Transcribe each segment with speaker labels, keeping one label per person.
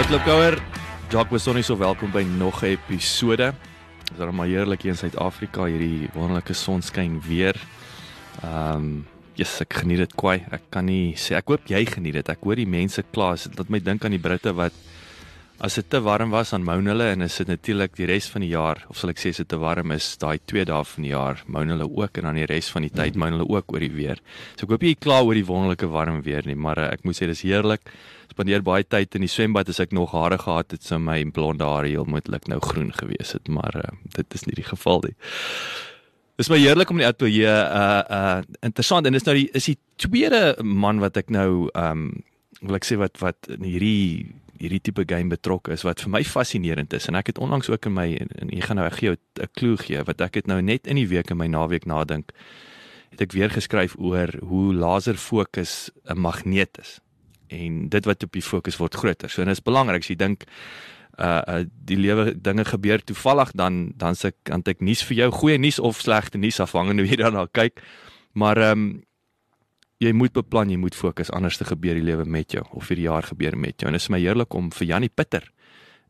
Speaker 1: Wat Klipkouer, Jacques Besonnie so welkom by nog 'n episode. Dit is dan maar heerlik hier in Suid-Afrika hierdie wonderlike sonskyn weer. Ehm um, yes, ek geniet dit kwai. Ek kan nie sê ek hoop jy geniet dit. Ek hoor die mense kla, dit my dink aan die Britte wat as dit te warm was aan moan hulle en is dit natuurlik die res van die jaar of sal ek sê as dit te warm is daai 2 dae van die jaar moan hulle ook en dan die res van die tyd moan hulle ook oor die weer. So ek hoop jy kla oor die wonderlike warm weer nie, maar uh, ek moet sê dis heerlik. Spandeer baie tyd in die swembad as ek nog hare gehad het, sou my blonde hare heel moontlik nou groen gewees het, maar uh, dit is nie die geval nie. Dis my heerlik om in die ateljee uh uh interessant en dis nou die is die tweede man wat ek nou um, wil ek sê wat wat in hierdie hierdie tipe game betrokke is wat vir my fascinerend is en ek het onlangs ook in my en ek gaan nou ek gee jou 'n klou gee wat ek het nou net in die week in my naweek nadink het ek weer geskryf oor hoe laser fokus 'n magneet is en dit wat op die fokus word groter. So en dit is belangrik as jy dink uh, uh die lewe dinge gebeur toevallig dan dan se kan ek nuus vir jou goeie nuus of slegte nuus afhangende hoe jy daarna kyk. Maar ehm um, jy moet beplan, jy moet fokus anders te gebeur die lewe met jou of vir die jaar gebeur met jou. En dit is my heerlik om vir Jannie Pitter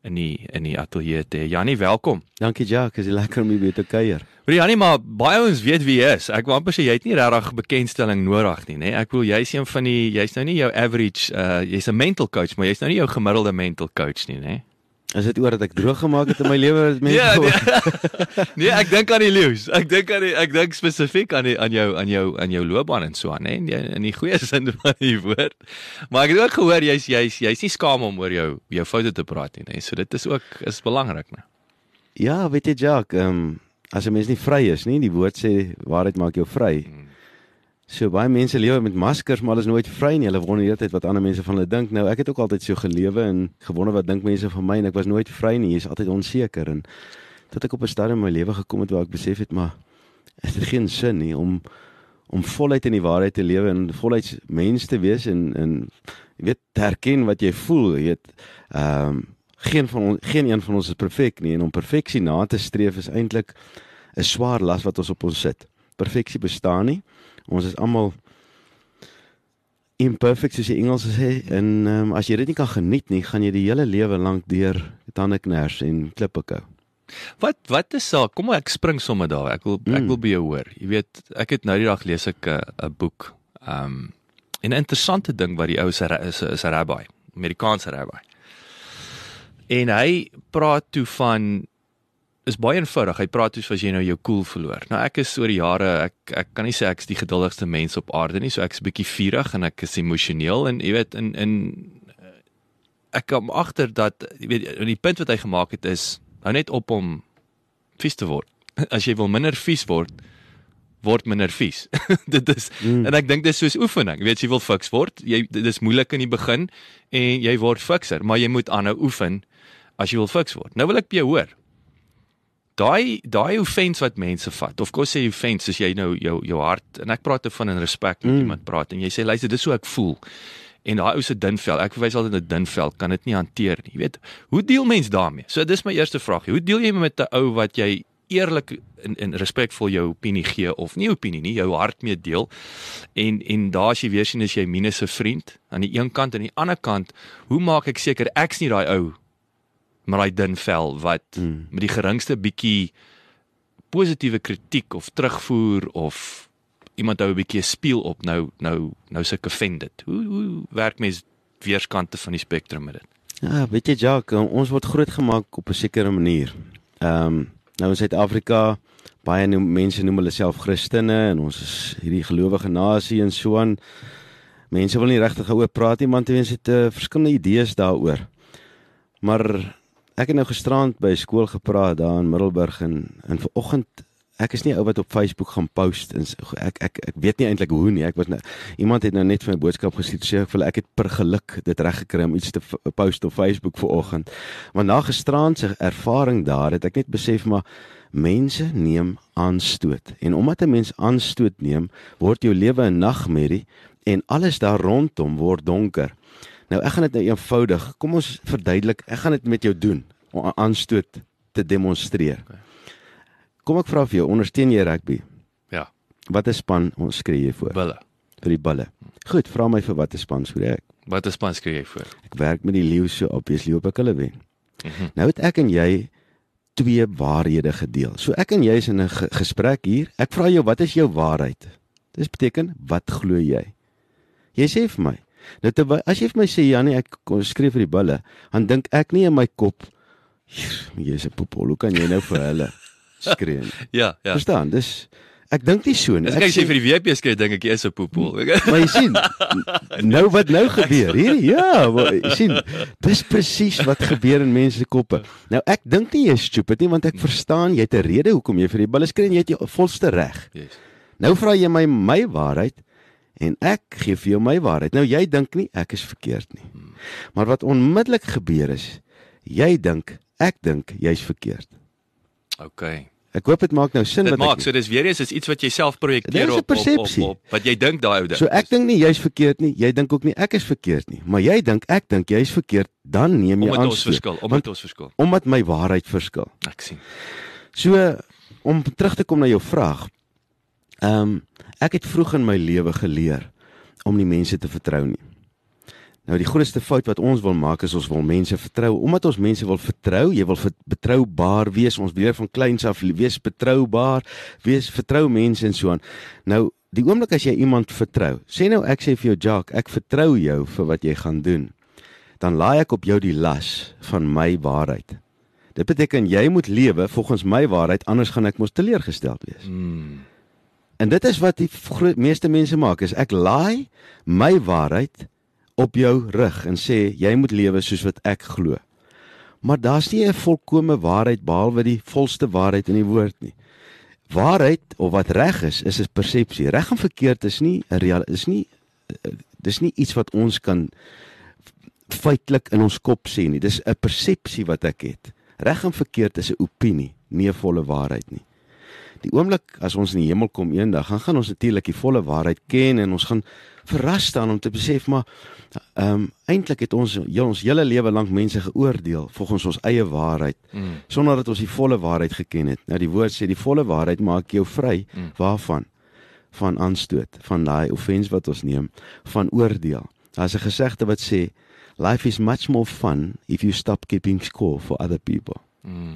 Speaker 1: in die in die ateljee te hê. Jannie, welkom.
Speaker 2: Dankie Jacques, is lekker om hier weer te kuier.
Speaker 1: Maar Jannie, maar baie ouens weet wie jy is. Ek wou amper sê jy het nie regtig bekendstelling nodig nie, nê? Ek wil jy's een van die jy's nou nie jou average uh jy's 'n mental coach, maar jy's nou nie jou gemiddelde mental coach nie, nê?
Speaker 2: Is dit oor dat ek droog gemaak het in my lewe met mense?
Speaker 1: Ja, nee, nee, ek dink aan die leeu's. Ek dink aan die ek dink spesifiek aan die aan jou aan jou aan jou loopbaan en so aan, hè, in die, in die goeie sin van die woord. Maar ek het ook gehoor jy's jy's jy's nie skaam om oor jou jou foute te praat nie, hè. So dit is ook is belangrik, né?
Speaker 2: Ja, weet jy Jacques, ehm um, as 'n mens nie vry is nie, die woord sê waarheid maak jou vry.
Speaker 1: Hmm.
Speaker 2: So baie mense lewe met maskers, maar hulle is nooit vry nie. Hulle wonder heeltyd wat ander mense van hulle dink. Nou ek het ook altyd so gelewe en gewonder wat dink mense van my en ek was nooit vry nie. Jy's altyd onseker en tot ek op 'n stadium in my lewe gekom het waar ek besef het maar is dit geen sin nie om om voluit in die waarheid te lewe en voluit mens te wees en en jy weet te erken wat jy voel, jy weet ehm um, geen van ons geen een van ons is perfek nie en om perfeksie na te streef is eintlik 'n swaar las wat ons op ons sit. Perfeksie bestaan nie. Ons is almal imperfect soos die Engels sê en um, as jy dit nie kan geniet nie, gaan jy die hele lewe lank deur tandeknars en klippe kou.
Speaker 1: Wat wat is saak? Kom ek spring sommer daar. Ek wil ek
Speaker 2: Mm.
Speaker 1: wil by jou hoor. Jy weet, ek het nou die dag lees ek 'n boek. Um en 'n interessante ding wat die ou se is is 'n rabbi, Amerikaanse rabbi. En hy praat toe van is baie eenvoudig. Hy praat toe as jy nou jou koel verloor. Nou ek is oor die jare ek ek kan nie sê ek's die geduldigste mens op aarde nie, so ek's 'n bietjie vurig en ek is emosioneel en jy weet in in ek kom agter dat jy weet die punt wat hy gemaak het is hou net op om vies te word. As jy wil minder vies word, word minder vies. dit is mm. en ek dink dis soos oefening. Jy weet jy wil fiks word, jy dit is moeilik in die begin en jy word fikser, maar jy moet aanhou oefen as jy wil fiks word. Nou wil ek by jou hoor. Daai daai offense wat mense vat. Of kos sê offense as jy nou jou jou hart en ek praat te van in respek met mm. iemand praat en jy sê luister dis hoe ek voel. En daai ou se dun vel, ek verwys altyd na dun vel, kan dit nie hanteer nie. Jy weet, hoe deel mens daarmee? So dis my eerste vraag. Hoe deel jy met 'n ou wat jy eerlik en en respekvol jou opinie gee of nie opinie nie, jou hart mee deel. En en daar as jy weer sien as jy minus 'n vriend aan die een kant en aan die ander kant, hoe maak ek seker ek's nie daai ou met daai dun vel wat mm. met die geringste bietjie positiewe kritiek of terugvoer of iemand hou 'n bietjie speel op nou nou nou sulke offended. Hoe hoe werk mens weerskante van die spektrum met dit?
Speaker 2: Ja, weet jy Jacques, ons word grootgemaak op 'n sekere manier. Ehm um, nou in Suid-Afrika baie noem, mense noem hulle self Christene en ons is hierdie gelowige nasie en so aan. Mense wil nie regtig oor praat nie, want mense het uh, verskillende idees daaroor. Maar ek het nou gisterand by skool gepraat daar in Middelburg en en vanoggend ek is nie ou wat op Facebook gaan post en ek ek ek weet nie eintlik hoe nie. Ek was nou iemand het nou net vir my boodskap gestuur sê ek vir ek het per geluk dit reg gekry om iets te post op Facebook vanoggend. Maar na gisteraand se ervaring daar het ek net besef maar mense neem aanstoot. En omdat 'n mens aanstoot neem, word jou lewe 'n nagmerrie en alles daar rondom word donker. Nou ek gaan dit nou eenvoudig. Kom ons verduidelik. Ek gaan dit met jou doen om aanstoot te demonstreer. Kom ek vra vir jou, ondersteun jy rugby?
Speaker 1: Ja.
Speaker 2: Watter span ons skree jy voor?
Speaker 1: Bulle.
Speaker 2: Vir die bulle. Goed, vra my vir watter span skree ek?
Speaker 1: Watter span skree jy voor?
Speaker 2: Ek werk met die leeu so obviously op ek hulle wen. Mm -hmm. Nou het ek en jy twee waarhede gedeel. So ek en jy is in 'n gesprek hier. Ek vra jou, wat is jou waarheid? Dis beteken, wat glo jy? Jy sê vir my. Nou terwyl as jy vir my sê Janie, ek skryf vir die bulle, dan dink ek nie in my kop jy is 'n popol, hoe kan jy nou vir hulle skree?
Speaker 1: ja, ja.
Speaker 2: Verstaan? Dis Ek dink nie so nie.
Speaker 1: Ek sê vir die WP skryf dink ek jy is 'n poepel.
Speaker 2: Maar jy sien, nou wat nou gebeur hier? Ja, jy sien, dis presies wat gebeur in mense se koppe. Nou ek dink nie jy is stupid nie want ek verstaan jy het 'n rede hoekom jy vir die bulle skree en jy het jou volste reg.
Speaker 1: Yes.
Speaker 2: Nou vra jy my my waarheid en ek gee vir jou my waarheid. Nou jy dink nie ek is verkeerd nie. Maar wat onmiddellik gebeur is, jy dink, ek dink jy's verkeerd.
Speaker 1: OK.
Speaker 2: Ek hoop dit maak nou sin
Speaker 1: dit
Speaker 2: wat
Speaker 1: maak,
Speaker 2: ek
Speaker 1: so dis weer eens is iets wat jy self projekteer
Speaker 2: Dit
Speaker 1: op, op, op op wat jy dink daai ou ding.
Speaker 2: So ek dink nie jy's verkeerd nie, jy dink ook nie ek is verkeerd nie, maar jy dink ek dink jy's verkeerd, dan neem jy
Speaker 1: omdat
Speaker 2: aan.
Speaker 1: ons verskil, omdat ons verskil.
Speaker 2: Omdat my waarheid verskil.
Speaker 1: Ek sien.
Speaker 2: So om terug te kom na jou vraag. Ehm um, ek het vroeg in my lewe geleer om nie mense te vertrou nie. Nou die grootste fout wat ons wil maak is ons wil mense vertrou. Omdat ons mense wil vertrou, jy wil betroubaar wees. Ons leer van kleins af wees betroubaar, wees vertrou mense en so aan. Nou die oomblik as jy iemand vertrou, sê nou ek sê vir jou Jacques, ek vertrou jou vir wat jy gaan doen. Dan laai ek op jou die las van my waarheid. Dit beteken jy moet lewe volgens my waarheid anders gaan ek mos teleurgesteld wees.
Speaker 1: Mm.
Speaker 2: En dit is wat die groot meeste mense maak is ek laai my waarheid op jou rug en sê jy moet lewe soos wat ek glo. Maar daar's nie 'n volkomme waarheid behalwe die volste waarheid in die woord nie. Waarheid of wat reg is, is 'n persepsie. Reg en verkeerd is nie 'n real is nie dis nie iets wat ons kan feitelik in ons kop sê nie. Dis 'n persepsie wat ek het. Reg en verkeerd is 'n opinie, nie 'n volle waarheid nie. Die oomblik as ons in die hemel kom eendag, gaan gaan ons natuurlik die volle waarheid ken en ons gaan verras staan om te besef maar ehm um, eintlik het ons heel, ons hele lewe lank mense geoordeel volgens ons eie waarheid
Speaker 1: Mm.
Speaker 2: sonder dat ons die volle waarheid geken het. Nou die woord sê die volle waarheid maak jou vry
Speaker 1: Mm.
Speaker 2: waarvan? Van aanstoot, van daai offense wat ons neem, van oordeel. Daar's 'n gesegde wat sê life is much more fun if you stop keeping score for other people.
Speaker 1: Mm.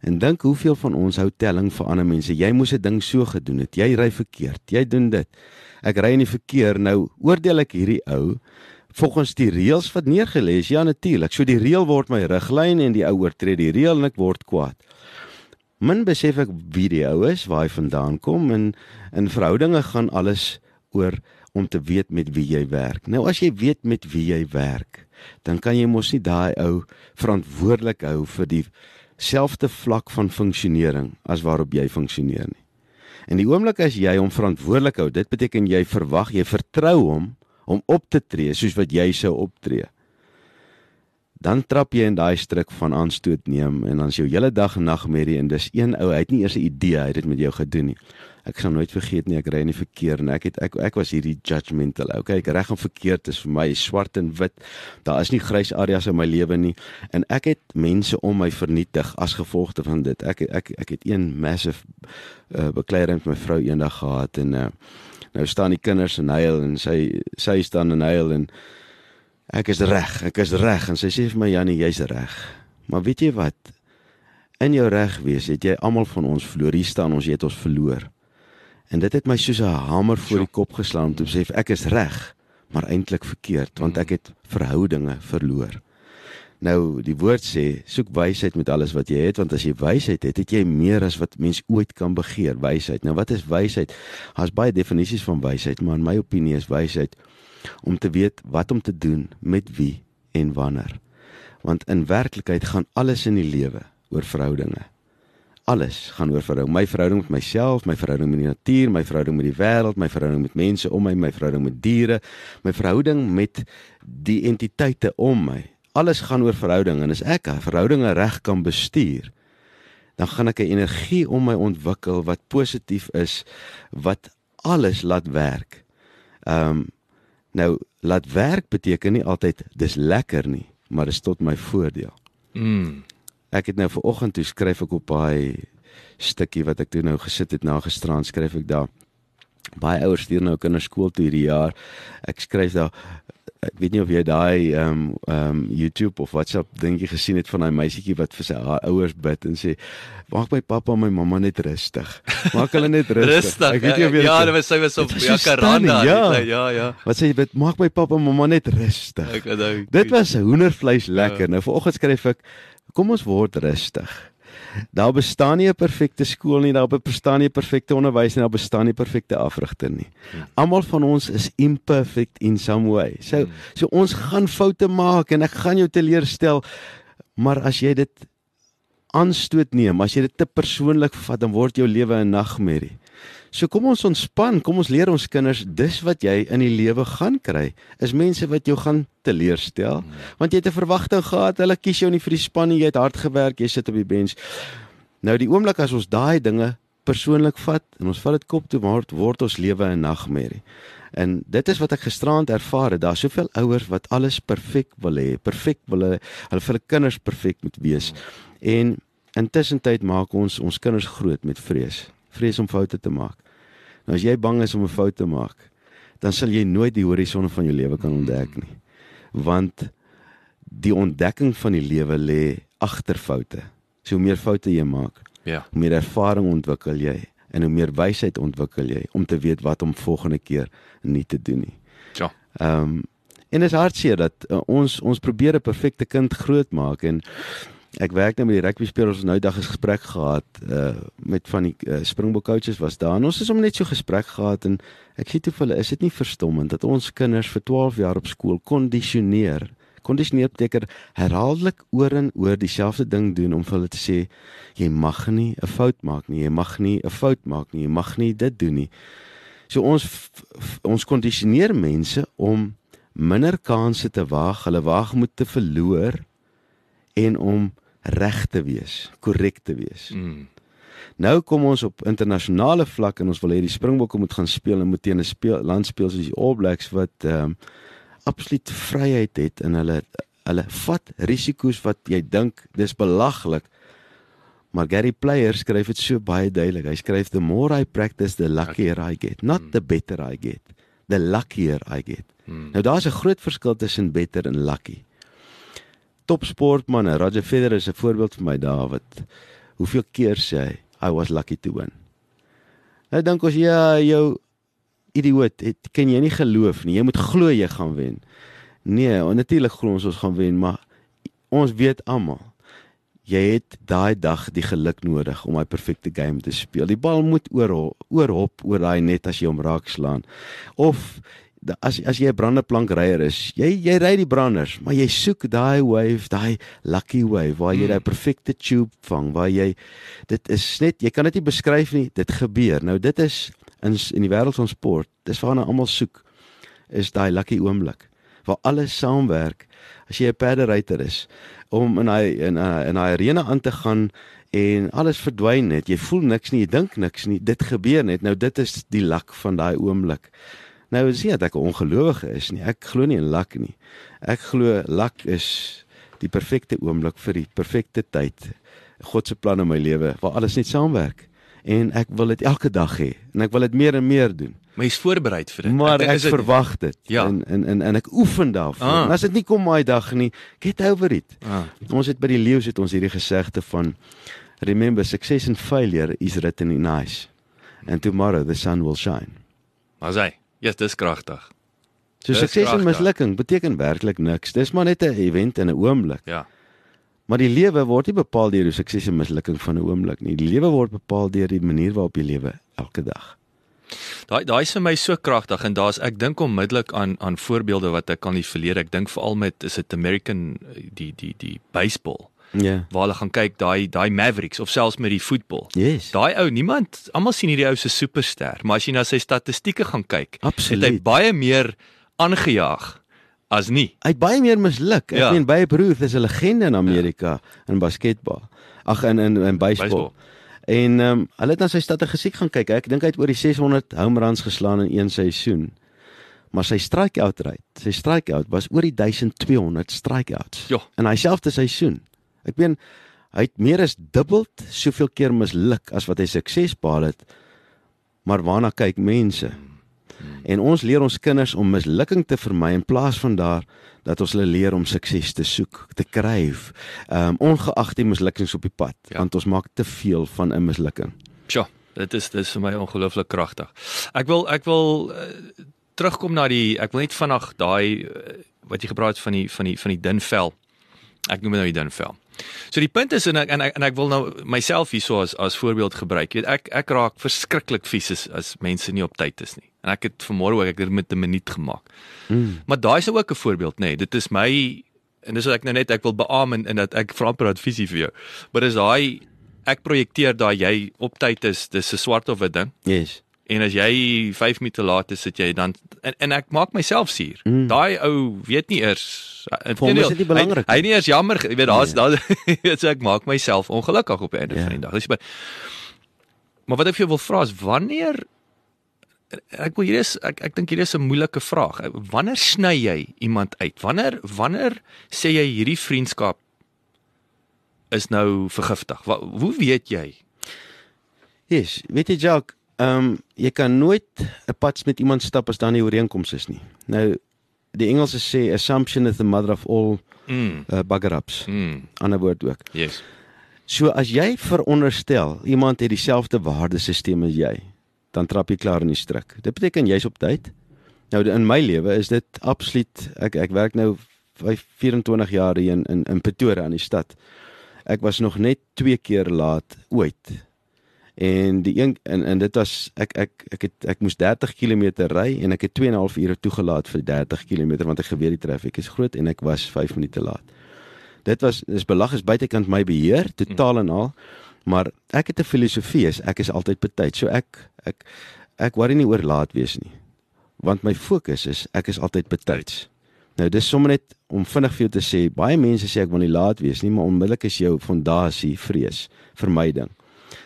Speaker 2: En dink hoeveel van ons hou telling vir ander mense. Jy moes 'n ding so gedoen het. Jy ry verkeerd. Jy doen dit. Ek ry in die verkeer. Nou oordeel ek hierdie ou volgens die reëls wat neergelê is. Ja natuurlik. So die reël word my riglyn en die ou oortree die reël en ek word kwaad. Min besef ek wie die ou is, waar hy vandaan kom en in verhoudinge gaan alles oor om te weet met wie jy werk. Nou as jy weet met wie jy werk, dan kan jy mos nie daai ou verantwoordelik hou vir die selfde vlak van funksionering as waarop jy funksioneer nie. En die oomblik as jy hom verantwoordelik hou, dit beteken jy verwag, jy vertrou hom om op te tree soos wat jy sou optree. Dan trap jy in daai struik van aanstoot neem en dan is jou hele dag nagmerrie en dis een ou, hy het nie eers 'n idee hy het dit met jou gedoen nie. Ek sal nooit vergeet nie, ek ry in die verkeer en ek het ek ek was hierdie judgmental. Okay, ek reg en verkeerd is vir my swart en wit. Daar is nie grys areas in my lewe nie en ek het mense om my vernietig as gevolg van dit. Ek ek ek het een massive uh, bekleiding met my vrou eendag gehad en uh, nou staan die kinders en huil en sy sy staan en huil en ek is reg, ek is reg en sy sê vir my Jannie, jy's reg. Maar weet jy wat? In jou reg wees het jy almal van ons verloor. Hier staan ons, jy het ons verloor. En dit het my soos 'n hamer voor die kop geslaan om te sê ek is reg, maar eintlik verkeerd want ek het verhoudinge verloor. Nou die woord sê, soek wysheid met alles wat jy het want as jy wysheid het, het jy meer as wat mens ooit kan begeer, wysheid. Nou wat is wysheid? Daar's baie definisies van wysheid, maar in my opinie is wysheid om te weet wat om te doen, met wie en wanneer. Want in werklikheid gaan alles in die lewe oor verhoudinge. Alles gaan oor verhouding. My verhouding met myself, my verhouding met die natuur, my verhouding met die wêreld, my verhouding met mense om my, my verhouding met diere, my verhouding met die entiteite om my. Alles gaan oor verhouding en as ek verhoudinge reg kan bestuur, dan gaan ek 'n energie om my ontwikkel wat positief is, wat alles laat werk. Ehm um, nou laat werk beteken nie altyd dis lekker nie, maar dit is tot my voordeel.
Speaker 1: Mm.
Speaker 2: Ek het nou ver oggend toe skryf ek op daai stukkie wat ek toe nou gesit het na gisterand skryf ek daar. Baie ouers stuur nou kinders skool toe hierdie jaar. Ek skryf daar ek weet nie of jy daai ehm um, ehm um, YouTube of WhatsApp dingetjie gesien het van daai meisietjie wat vir sy ouers bid en sê maak my pappa en my mamma net rustig. Maak hulle net rustig.
Speaker 1: rustig.
Speaker 2: Ek weet nie of jy
Speaker 1: Ja, dit was sy was op ja
Speaker 2: stunning, ja.
Speaker 1: ja, ja.
Speaker 2: Wat sê jy bid maak my pappa en mamma net rustig.
Speaker 1: Ek onthou.
Speaker 2: Dit was hoendervleis lekker.
Speaker 1: Ja.
Speaker 2: Nou vanoggend skryf ek kom ons word rustig. Daar bestaan nie 'n perfekte skool nie, daar bestaan nie 'n perfekte onderwys nie, daar bestaan nie perfekte afrigter nie. Almal van ons is imperfect in some way. So
Speaker 1: Hmm.
Speaker 2: so ons gaan foute maak en ek gaan jou teleurstel. Maar as jy dit aanstoot neem, as jy dit te persoonlik vat, dan word jou lewe 'n nagmerrie. So kom ons ontspan, kom ons leer ons kinders dis wat jy in die lewe gaan kry. Is mense wat jou gaan teleurstel, want jy het 'n verwagting gehad, hulle kies jou nie vir die span nie, jy het hard gewerk, jy sit op die bench. Nou die oomblik as ons daai dinge persoonlik vat en ons vat dit kop toe word word ons lewe 'n nagmerrie. En dit is wat ek gisterand ervaar het. Daar's soveel ouers wat alles perfek wil hê, perfek wil hê, hulle vir hulle kinders perfek moet wees. En intussen tyd maak ons ons kinders groot met vrees, vrees om foute te maak. Nou as jy bang is om 'n fout te maak, dan sal jy nooit die horison van jou lewe kan ontdek nie. Want die ontdekking van die lewe lê agter foute. So hoe meer foute jy maak,
Speaker 1: Ja.
Speaker 2: hoe meer ervaring ontwikkel jy en hoe meer wysheid ontwikkel jy om te weet wat om volgende keer nie te doen nie.
Speaker 1: Ja.
Speaker 2: Ehm um, en dit is hartseer dat uh, ons ons probeer 'n perfekte kind grootmaak en ek werk nou met die rugby spelers ons nou dag 'n gesprek gehad uh met van die uh, Springbok coaches was daar. En ons het hom net so gesprek gehad en ek sê toe vir hulle is dit nie verstommend dat ons kinders vir 12 jaar op skool kondisioneer? Kondisioneer beteken herhaaldelik oor en oor dieselfde ding doen om vir hulle te sê jy mag nie 'n fout maak nie jy mag nie 'n fout maak nie jy mag nie dit doen nie. So ons ons kondisioneer mense om minder kansse te waag. Hulle waag moet te verloor en om reg te wees korrek te wees
Speaker 1: Mm.
Speaker 2: Nou kom ons op internasionale vlak en ons wil hê die Springbokke moet gaan speel en moet teen 'n speel land speel soos die All Blacks wat ehm um, absoluut vryheid het in hulle hulle vat risiko's wat jy dink dis belaglik. Maar Gary Player skryf dit so baie duidelik. Hy skryf the more I practice the luckier I get, not the better I get. The luckier I get.
Speaker 1: Mm.
Speaker 2: Nou daar's 'n groot verskil tussen better en lucky. Topsportmanne, Roger Federer is 'n voorbeeld vir my wat hoeveel keer sê hy I was lucky to win. Nou dink ons ja, jou idioot, het, kan jy nie geloof nie. Jy moet glo jy gaan wen. Nee, natuurlik glo ons ons gaan wen, maar ons weet almal jy het daai dag die geluk nodig om daai perfekte game te speel. Die bal moet oor oorhop oor daai net as jy hom raak slaan. Of as as jy 'n branderplankryer is, jy jy ry die branders, maar jy soek daai wave, daai lucky wave waar jy
Speaker 1: Mm.
Speaker 2: daai perfekte tube vang, waar jy dit is net jy kan dit nie beskryf nie, dit gebeur. Nou dit is in in die wêreld van sport, dis waarna almal soek is daai lucky oomblik waar alles saamwerk. As jy 'n perderyter is om in daai in uh, in daai arena aan te gaan en alles verdwyn net. Jy voel niks nie, jy dink niks nie. Dit gebeur net. Nou dit is die lak van daai oomblik. Nou is nie dat ek 'n ongelowige is nie. Ek glo nie in lak nie. Ek glo lak is die perfekte oomblik vir die perfekte tyd. God se plan in my lewe waar alles net saamwerk. En ek wil dit elke dag hê en ek wil dit meer en meer doen.
Speaker 1: Maar jy's voorberei vir dit.
Speaker 2: Maar ek
Speaker 1: is dit-
Speaker 2: verwag dit
Speaker 1: Ja.
Speaker 2: en, en en en ek oefen daarvoor.
Speaker 1: Ah.
Speaker 2: En as dit nie kom daai dag nie, get over it.
Speaker 1: Ah,
Speaker 2: Ons het by die leeu's het ons hierdie gesegde van remember success and failure is written in ice and tomorrow the sun will shine.
Speaker 1: maar sê, ja, dis kragtig.
Speaker 2: So
Speaker 1: Dis
Speaker 2: sukses en
Speaker 1: kragtig.
Speaker 2: mislukking beteken werklik niks. Dis maar net 'n event in 'n oomblik.
Speaker 1: Ja.
Speaker 2: Maar die lewe word nie bepaal deur die sukses en mislukking van 'n oomblik nie. Die lewe word bepaal deur die manier waarop jy lewe elke dag.
Speaker 1: Daai daai is vir my so kragtig en daar's ek dink onmiddellik aan aan voorbeelde wat ek kan die verlede. Ek dink veral met is dit American die die die baseball.
Speaker 2: Ja.
Speaker 1: waar hulle gaan kyk daai daai Mavericks of selfs met die voetbal.
Speaker 2: Yes.
Speaker 1: Daai ou, niemand, almal sien hierdie ou se superster, maar as jy na sy statistieke gaan kyk,
Speaker 2: Absoluut.
Speaker 1: het hy baie meer aangejaag as nie.
Speaker 2: Hy het baie meer misluk. Ek
Speaker 1: Ja.
Speaker 2: meen Babe Ruth is 'n legende in Amerika ja. in basketbal. Ag in in in baseball. En ehm um, hulle het na sy statistiek gaan kyk. Ek dink hy het oor die 600 home runs geslaan in een seisoen. Maar sy strikeout rate, sy strikeout was oor die 1200 strikeouts
Speaker 1: Ja.
Speaker 2: in hy selfde seisoen. Ek meen hy het meer as dubbel soveel keer misluk as wat hy sukses behaal het. Maar waarna kyk mense? En ons leer ons kinders om mislukking te vermy in plaas van daar dat ons hulle leer om sukses te soek, te kryf. Ehm um, ongeag die mislukkings op die pad,
Speaker 1: Ja.
Speaker 2: want ons maak te veel van 'n mislukking.
Speaker 1: Sjoe, dit is dit is vir my ongelooflik kragtig. Ek wil ek wil uh, terugkom na die ek wil net vinnig daai uh, wat jy gepraat het van die van die van die dun vel. Ek noem dit nou die dun vel. So die punt is en ek en ek, en ek wil nou myself hierso as as voorbeeld gebruik. Jy weet ek ek raak verskriklik vies as, as mense nie op tyd is nie. En ek het vanmôre ook ek het met 'n minuut gemaak.
Speaker 2: Mm.
Speaker 1: Maar daai is nou ook 'n voorbeeld, nê. Nee. Dit is my en dis wat ek nou net ek wil beamoen en dat ek vra praat visie vir jou. Maar dis daai ek projekteer daai jy op tyd is, dis 'n swart of 'n ding.
Speaker 2: Yes.
Speaker 1: En as jy 5 minute laat is, sit jy dan en, en ek maak myself suur.
Speaker 2: Mm.
Speaker 1: Daai ou weet nie eers
Speaker 2: Vir hom is dit nie belangrik
Speaker 1: Hy, hy nie eers jammer, jy weet daar's
Speaker 2: Nee.
Speaker 1: daar weet so ek maak myself ongelukkig op die einde
Speaker 2: Ja.
Speaker 1: van die dag. Dis maar Maar wat ek vir jou wil vra is wanneer ek wil hier is ek ek dink hier is 'n moeilike vraag. Wanneer sny jy iemand uit? Wanneer wanneer sê jy hierdie vriendskap is nou vergiftig? Wa, hoe weet jy?
Speaker 2: Yes, weet jy Jacques, ehm um, jy kan nooit 'n pad met iemand stap as daar nie ooreenkoms is nie. Nou die Engelse sê assumption is the mother of all
Speaker 1: Mm.
Speaker 2: uh, bugger-ups.
Speaker 1: Mm.
Speaker 2: Ander woord ook.
Speaker 1: Yes.
Speaker 2: So as jy veronderstel iemand het dieselfde waardesisteem as jy, dan trap jy klaar in die struik. Dit beteken jy's op tyd. Nou in my lewe is dit absoluut ek ek werk nou 5 24 jaar hier in in, in Pretoria aan die stad. Ek was nog net 2 keer laat ooit. En die een en en dit was ek ek ek het ek moes 30 km ry en ek het 2 en 'n half ure toegelaat vir 30 km want ek geweet die traffic is groot en ek was 5 minute laat. Dit was dis belag is buitekant my beheer totaal en al. Maar ek het 'n filosofie is ek is altyd betyds. So ek ek ek worry nie oor laat wees nie. Want my fokus is ek is altyd betyds. Nou dis sommer net om vinnig vir jou te sê, baie mense sê ek wil nie laat wees nie, maar onmiddellik is jou fondasie vrees, vermyding.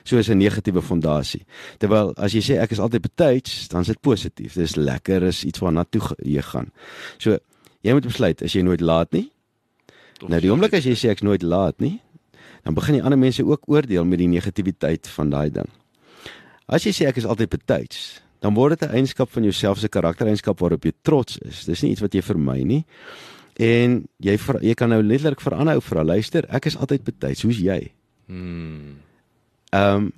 Speaker 2: So is 'n negatiewe fondasie. Terwyl as jy sê ek is altyd betyds, dan is dit positief. Dis lekker, is iets waarna toe jy gaan. So jy moet besluit as jy nooit laat nie. Nou die oomblik as jy sê ek's nooit laat nie, dan begin die ander mense ook oordeel met die negativiteit van daai ding. As jy sê ek is altyd betyds, dan word dit 'n eienskap van jouself se karaktereienskap waarop jy trots is. Dis nie iets wat jy vermy nie. En jy vir, jy kan nou letterlik vir aanhou vra, luister, ek is altyd betyds. Hoe's jy?
Speaker 1: Mm.
Speaker 2: Ehm um,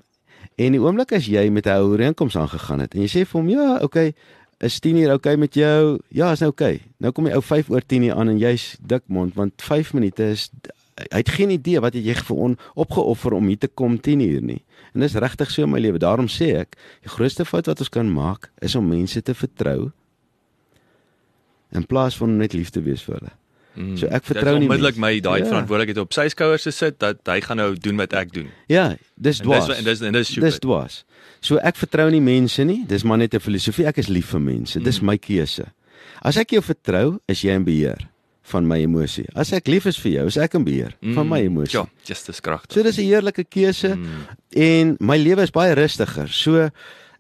Speaker 2: en die oomblik as jy met 'n ou ooreenkoms aangegaan het en jy sê vir hom ja, okay, is 10 uur okay met jou? Ja, is nou okay. Nou kom die ou 5 oor 10 hier aan en jy's dik mond want 5 minute is hy het geen idee wat jy vir on opgeoffer om hier te kom 10 uur nie. En dis regtig so in my lewe. Daarom sê ek, die grootste fout wat ons kan maak is om mense te vertrou in plaas van net lief te wees vir hulle.
Speaker 1: Mm.
Speaker 2: So ek vertrou
Speaker 1: Dit
Speaker 2: nie
Speaker 1: onmiddellik
Speaker 2: mense.
Speaker 1: my daai
Speaker 2: Ja.
Speaker 1: verantwoordelikheid op sy skouers te sit dat hy gaan nou doen wat ek doen.
Speaker 2: Ja, dis dwaas.
Speaker 1: dis en dis en dis
Speaker 2: Dis
Speaker 1: stupid.
Speaker 2: dwaas. So ek vertrou nie mense nie. Dis maar net 'n filosofie. Ek is lief vir mense. Dis
Speaker 1: Mm.
Speaker 2: my keuse. As ek jou vertrou, is jy in beheer van my emosie. As ek lief is vir jou, is ek in beheer van my emosie.
Speaker 1: Ja, just dis kragtig.
Speaker 2: So dis 'n heerlike keuse
Speaker 1: Mm.
Speaker 2: en my lewe is baie rustiger. So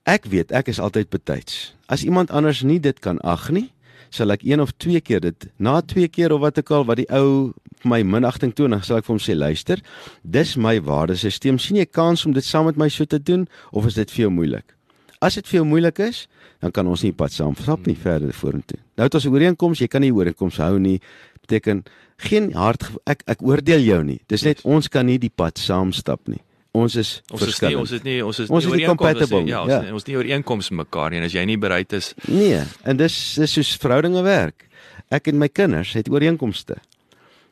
Speaker 2: ek weet ek is altyd betyds. As iemand anders nie dit kan ag nie, sal ek een of twee keer dit na twee keer of wat ek al wat die ou my minagting toon, dan sal ek vir hom sê luister, dis my waardesisteem. sien jy kans om dit saam met my so te doen of is dit vir jou moeilik? As dit vir jou moeilik is, dan kan ons nie pad saam stap nie verder vorentoe. Nou het ons 'n ooreenkoms, jy kan nie ooreenkoms hou nie. Beteken geen hard ek ek oordeel jou nie. Dis net ons kan nie die pad saam stap nie. Ons is
Speaker 1: Ons is nie ons is nie ons is
Speaker 2: Ons is nie
Speaker 1: ooreenkoms, ons
Speaker 2: compatible
Speaker 1: nie- Ja, ons
Speaker 2: nie, ja.
Speaker 1: ons is nie ooreenkoms mekaar nie en as jy nie bereid is
Speaker 2: Nee, en dis dis soos verhoudinge werk. Ek en my kinders het ooreenkomste.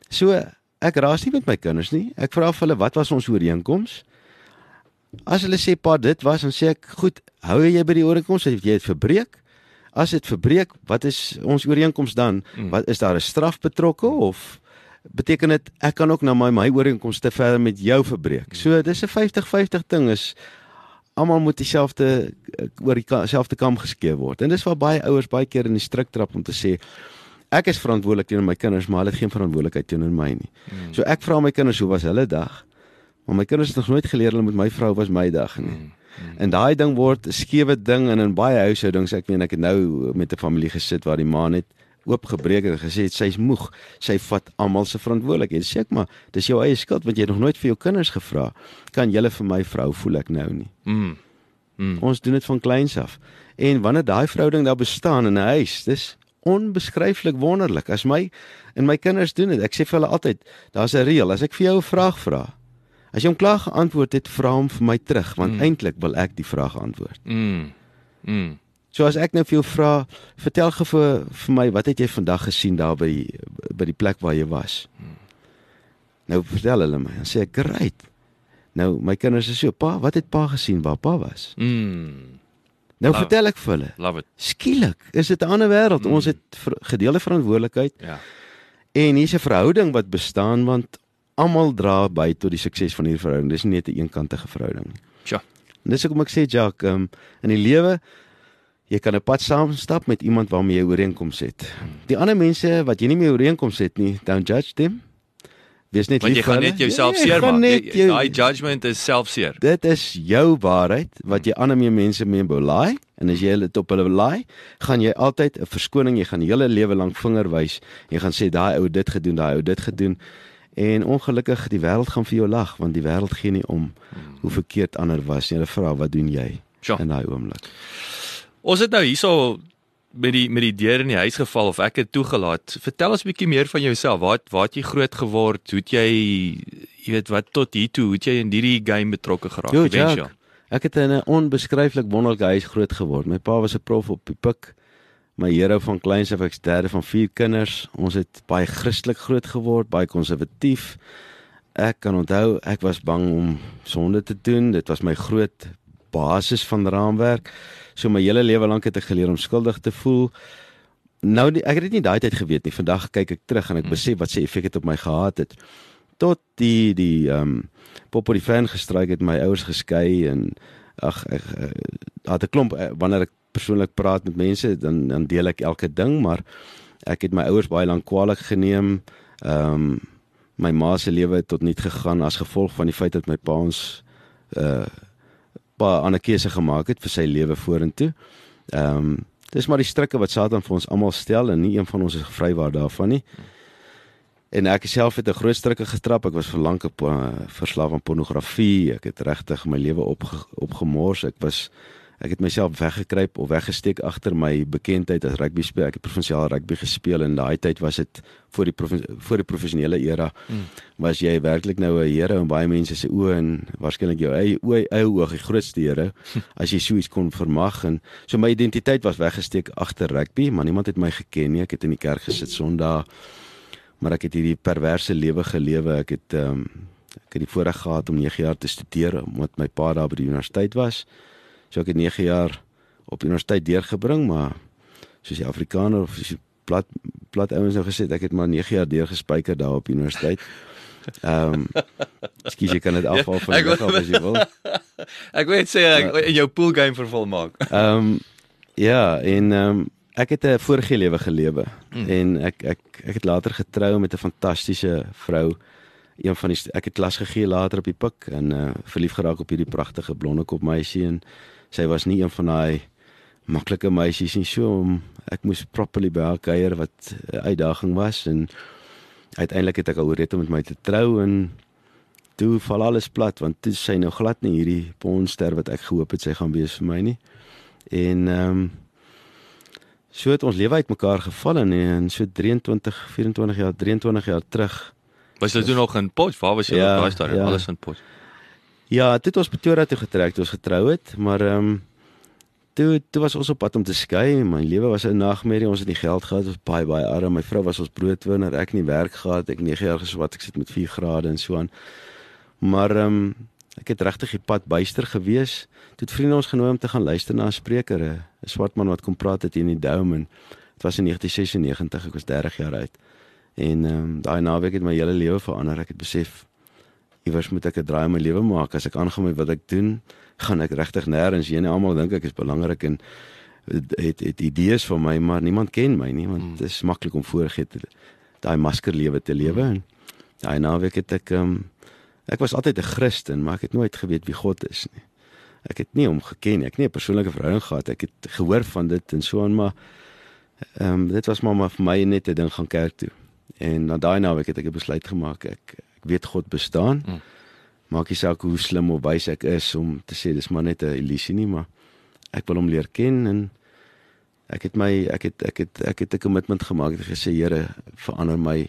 Speaker 2: So ek raas nie met my kinders nie. Ek vra vir hulle wat was ons ooreenkoms? As hulle sê pa dit was dan sê ek goed, hou jy by die ooreenkoms of jy het verbreek? As dit verbreek, wat is ons ooreenkoms dan?
Speaker 1: Mm.
Speaker 2: Wat is daar 'n straf betrokke of beteken dit ek kan ook na my my ooreenkomste verder met jou verbreek. So dis 'n 50-50 ding is almal moet dieselfde eh, oor dieselfde kam geskeer word. En dis waar baie ouers baie keer in die struik trap om te sê ek is verantwoordelik teenoor my kinders, maar hulle het geen verantwoordelikheid teenoor my nie. Mm. So ek vra my kinders hoe was hulle dag? Maar my kinders het nog nooit geleer hulle met my vrou was my dag nie. Mm. Mm. En daai ding word 'n skewe ding en in baie huishoudings, ek meen ek het nou met 'n familie gesit waar die ma net oopgebreek en gesê het sy's moeg. Sy vat almal se verantwoordelikheid. Sê ek maar, dis jou eie skuld want jy het nog nooit vir jou kinders gevra. Kan julle vir my vrou voel ek nou nie? Mm. Mm. Ons doen dit van kleins af. En wanneer daai verhouding daar bestaan in 'n huis, dis onbeskryflik wonderlik. As my en my kinders doen dit. Ek sê vir hulle altyd, daar's 'n reël. As ek vir jou 'n vraag vra, as jy hom klaar geantwoord het, vra hom vir my terug want mm. eintlik wil ek die vraag antwoord. Mm. Mm. So as ek nou vir jou vra, vertel gou vir, vir my wat het jy vandag gesien daar by by die plek waar jy was? Hmm. Nou vertel hulle my, dan sê ek, "Great." Nou my kinders is so, "Pa, wat het pa gesien waar pa was?" Mm. Nou Love. vertel ek vir hulle.
Speaker 1: Love it.
Speaker 2: Skielik, is dit 'n ander wêreld. Mm. Ons het ver, gedeelde verantwoordelikheid. Ja. En hier's 'n verhouding wat bestaan want almal dra by tot die sukses van hierdie verhouding. Dis nie net 'n eenkantige verhouding nie.
Speaker 1: Ja.
Speaker 2: Dis hoekom ek sê, Jacques, um, in die lewe jy kan 'n pad saam stap met iemand waarmee jy ooreenkoms het. Die ander mense wat jy nie meer ooreenkoms het nie, don't judge them. Wees net lief
Speaker 1: vir hulle. Jy gaan net jouself ja, seermaak. Daai judgment is selfseer.
Speaker 2: Dit is jou waarheid wat jy ander mense mee belaai en as jy dit op hulle belaai, gaan jy altyd 'n verskoning, jy gaan die hele lewe lank vinger wys. Jy gaan sê daai ou dit gedoen, daai ou dit gedoen. En ongelukkig die wêreld gaan vir jou lag want die wêreld gee nie om hoe verkeerd ander was nie. Hulle vra wat doen jy
Speaker 1: ja.
Speaker 2: in daai oomblik.
Speaker 1: Ons het nou hierso met die met die deur in die huis geval of ek het toegelaat. Vertel ons 'n bietjie meer van jouself. Waar waar het jy groot geword? Hoe het jy jy weet wat tot hier toe, hoe het jy in hierdie game betrokke geraak
Speaker 2: eventueel? Ek het in 'n onbeskryflik wonderlike huis groot geword. My pa was 'n prof op die Pik. My hero van kleins af ek's derde van vier kinders. Ons het baie Christelik groot geword, baie konservatief. Ek kan onthou ek was bang om sonde te doen. Dit was my groot basis van raamwerk. So my hele lewe lank het ek geleer om skuldig te voel. Nou ek het dit nie daai tyd geweet nie. Vandag kyk ek terug en ek mm. besef wat se effek dit op my gehad het. Tot die die ehm um, Popo die fan gestryk het my ouers geskei en ag ek het 'n klomp eh, wanneer ek persoonlik praat met mense dan dan deel ek elke ding maar ek het my ouers baie lank kwaliek geneem. Ehm um, my ma se lewe het tot niet gegaan as gevolg van die feit dat my pa ons uh pa 'n ander keuse gemaak het vir sy lewe vorentoe. Ehm um, dis maar die strikke wat Satan vir ons almal stel en nie een van ons is gevrywaar daarvan nie. En ek self het 'n groot strikke getrap. Ek was vir lank op uh, verslaaf aan pornografie. Ek het regtig my lewe op opgemors. Ek was ek het myself weggekruip of weggesteek agter my bekendheid as rugby speler. Ek het provinsiaal rugby gespeel en daai tyd was dit voor die voor die professionele era. Mm. Was jy werklik nou 'n here in baie mense se oë en waarskynlik jou eie oë eie oë die grootste here as jy so iets kon vermag en so my identiteit was weggesteek agter rugby, maar niemand het my geken nie. Ek het in die kerk gesit Sondag. Maar ek het hierdie perverse lewe gelewe. Ek het ehm um, ek het die voorreg gehad om 9 jaar te studeer omdat my pa daar by die universiteit was. So ek het 9 jaar op universiteit deurgebring, maar soos die Afrikaner of soos die plat plat ouens nou gesê, ek het maar 9 jaar deurgespyker daar op universiteit. Ehm, um, skielik jy kan dit afval van die dag af as jy wil.
Speaker 1: Ek weet sê ek in jou pool game vervul maak.
Speaker 2: Ehm um, ja, en ehm um, ek het 'n vorige lewe gelewe mm. en ek ek ek het later getrou met 'n fantastiese vrou een van die ek het klas gegee later op die pik en uh verlief geraak op hierdie pragtige blonde kop meisie en sy was nie een van daai maklike meisies nie. So om ek moes properly by haar kuier wat uitdaging was en uiteindelik het ek al oorreed om met my te trou en toe val alles plat want toe sy nou glad nie hierdie ponster wat ek gehoop het sy gaan wees vir my nie. En ehm um, so het ons lewe uitmekaar geval en in so 23 24 jaar 23 jaar terug
Speaker 1: was jy toe nog in Potch? Waar was jy ja, daai storie ja. alles in Potch
Speaker 2: Ja, dit het ons Pretoria toe getrek toe ons getrou het, maar ehm um, toe toe was ons op pad om te skei. My lewe was 'n nagmerrie. Ons het nie geld gehad, ons baie baie arm. My vrou was ons broodwinner. Ek het nie werk gehad. Ek 9 jaar geswat. Ek sit met 4 grade en so aan. Maar ehm um, ek het regtig die pad byster gewees. Toe het vriende ons genooi om te gaan luister na 'n spreker, 'n swart man wat kom praat het hier in die Dome en dit was in 1996. Ek was 30 jaar oud. En ehm um, daai naweek het my hele lewe verander. Ek het besef iewers moet ek 'n draai in my lewe maak. As ek aangaan met wat ek doen, gaan ek regtig nêrens heen. Almal dink ek is belangrik en het het idees van my, maar niemand ken my nie want dit is maklik om voorgee te daai maskerlewe te lewe en daai naweek het ek um, ek was altyd 'n Christen, maar ek het nooit geweet wie God is nie. Ek het nie hom geken nie. Ek het nie 'n persoonlike verhouding gehad. Ek het gehoor van dit en so aan, maar ehm um, dit was maar, maar vir my net 'n ding gaan kerk toe. En na daai naweek het ek 'n besluit gemaak. Ek ek weet God bestaan. Mm. Maak nie saak hoe slim of wys ek is om te sê dis maar net 'n illusie nie, maar ek wil hom leer ken en ek het my ek het ek het ek het 'n kommitment gemaak. Ek het gesê Here, verander my